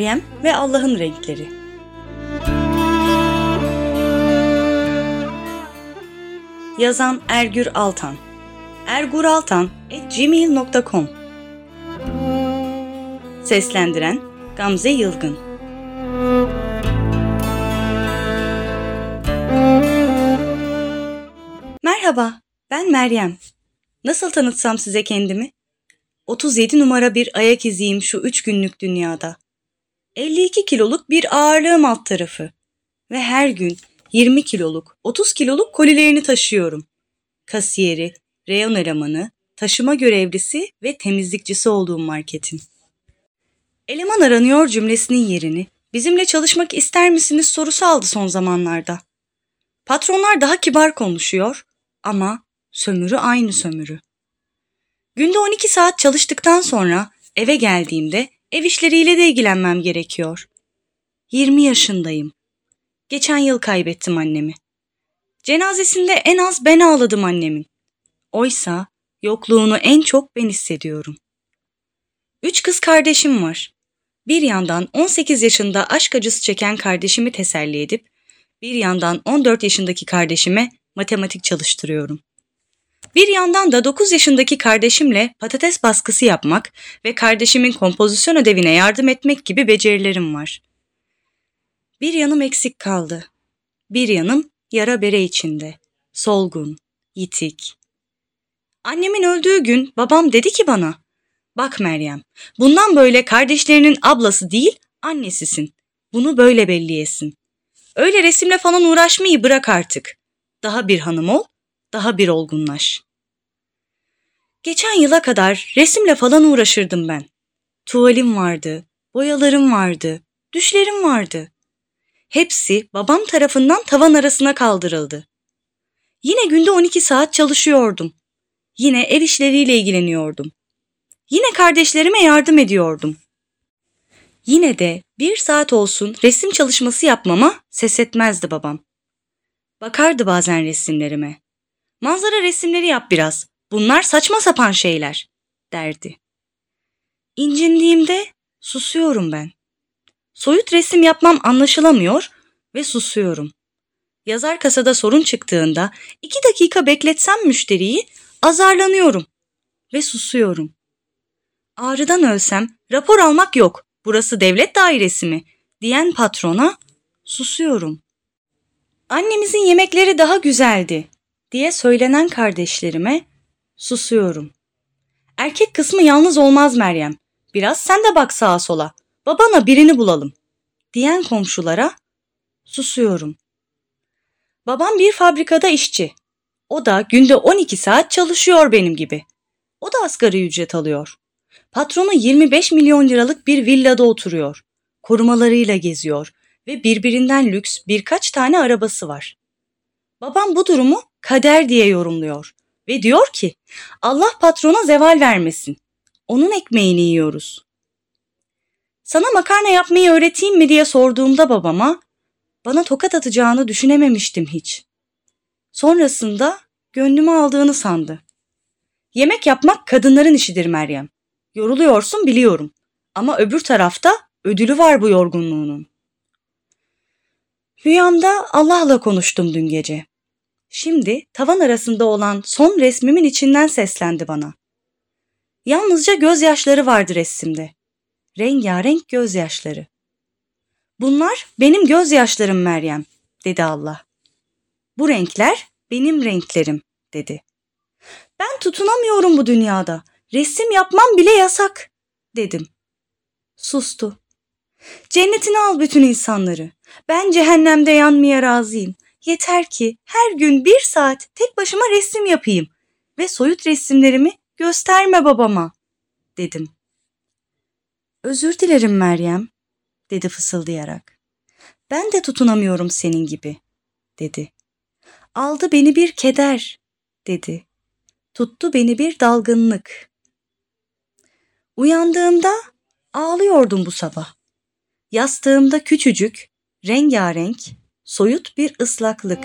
Meryem ve Allah'ın renkleri. Yazan Ergür Altan erguraltan@gmail.com Seslendiren Gamze Yılgın Merhaba, ben Meryem. Nasıl tanıtsam size kendimi? 37 numara bir ayak iziyim şu üç günlük dünyada. 52 kiloluk bir ağırlığım alt tarafı. Ve her gün 20 kiloluk, 30 kiloluk kolilerini taşıyorum. Kasiyeri, reyon elemanı, taşıma görevlisi ve temizlikçisi olduğum marketin. Eleman aranıyor cümlesinin yerini bizimle çalışmak ister misiniz sorusu aldı son zamanlarda. Patronlar daha kibar konuşuyor ama sömürü aynı sömürü. Günde 12 saat çalıştıktan sonra eve geldiğimde ev işleriyle de ilgilenmem gerekiyor. 20 yaşındayım. Geçen yıl kaybettim annemi. Cenazesinde en az ben ağladım annemin. Oysa yokluğunu en çok ben hissediyorum. Üç kız kardeşim var. Bir yandan 18 yaşında aşk acısı çeken kardeşimi teselli edip, bir yandan 14 yaşındaki kardeşime matematik çalıştırıyorum. Bir yandan da 9 yaşındaki kardeşimle patates baskısı yapmak ve kardeşimin kompozisyon ödevine yardım etmek gibi becerilerim var. Bir yanım eksik kaldı. Bir yanım yara bere içinde. Solgun, yitik. Annemin öldüğü gün babam dedi ki bana, Bak Meryem, bundan böyle kardeşlerinin ablası değil, annesisin. Bunu böyle belliyesin. Öyle resimle falan uğraşmayı bırak artık. Daha bir hanım ol, daha bir olgunlaş. Geçen yıla kadar resimle falan uğraşırdım ben. Tuvalim vardı, boyalarım vardı, düşlerim vardı. Hepsi babam tarafından tavan arasına kaldırıldı. Yine günde 12 saat çalışıyordum. Yine ev işleriyle ilgileniyordum. Yine kardeşlerime yardım ediyordum. Yine de bir saat olsun resim çalışması yapmama ses etmezdi babam. Bakardı bazen resimlerime. Manzara resimleri yap biraz. Bunlar saçma sapan şeyler, derdi. İncindiğimde susuyorum ben. Soyut resim yapmam anlaşılamıyor ve susuyorum. Yazar kasada sorun çıktığında iki dakika bekletsem müşteriyi azarlanıyorum ve susuyorum. Ağrıdan ölsem rapor almak yok, burası devlet dairesi mi diyen patrona susuyorum. Annemizin yemekleri daha güzeldi diye söylenen kardeşlerime susuyorum. Erkek kısmı yalnız olmaz Meryem. Biraz sen de bak sağa sola. Babana birini bulalım. Diyen komşulara susuyorum. Babam bir fabrikada işçi. O da günde 12 saat çalışıyor benim gibi. O da asgari ücret alıyor. Patronu 25 milyon liralık bir villada oturuyor. Korumalarıyla geziyor ve birbirinden lüks birkaç tane arabası var. Babam bu durumu kader diye yorumluyor ve diyor ki Allah patrona zeval vermesin. Onun ekmeğini yiyoruz. Sana makarna yapmayı öğreteyim mi diye sorduğumda babama bana tokat atacağını düşünememiştim hiç. Sonrasında gönlümü aldığını sandı. Yemek yapmak kadınların işidir Meryem. Yoruluyorsun biliyorum. Ama öbür tarafta ödülü var bu yorgunluğunun. Rüyamda Allah'la konuştum dün gece. Şimdi tavan arasında olan son resmimin içinden seslendi bana. Yalnızca gözyaşları vardı resimde. Rengarenk gözyaşları. Bunlar benim gözyaşlarım Meryem, dedi Allah. Bu renkler benim renklerim, dedi. Ben tutunamıyorum bu dünyada. Resim yapmam bile yasak, dedim. Sustu. Cennetine al bütün insanları. Ben cehennemde yanmaya razıyım. Yeter ki her gün bir saat tek başıma resim yapayım ve soyut resimlerimi gösterme babama, dedim. Özür dilerim Meryem, dedi fısıldayarak. Ben de tutunamıyorum senin gibi, dedi. Aldı beni bir keder, dedi. Tuttu beni bir dalgınlık. Uyandığımda ağlıyordum bu sabah. Yastığımda küçücük, rengarenk, soyut bir ıslaklık.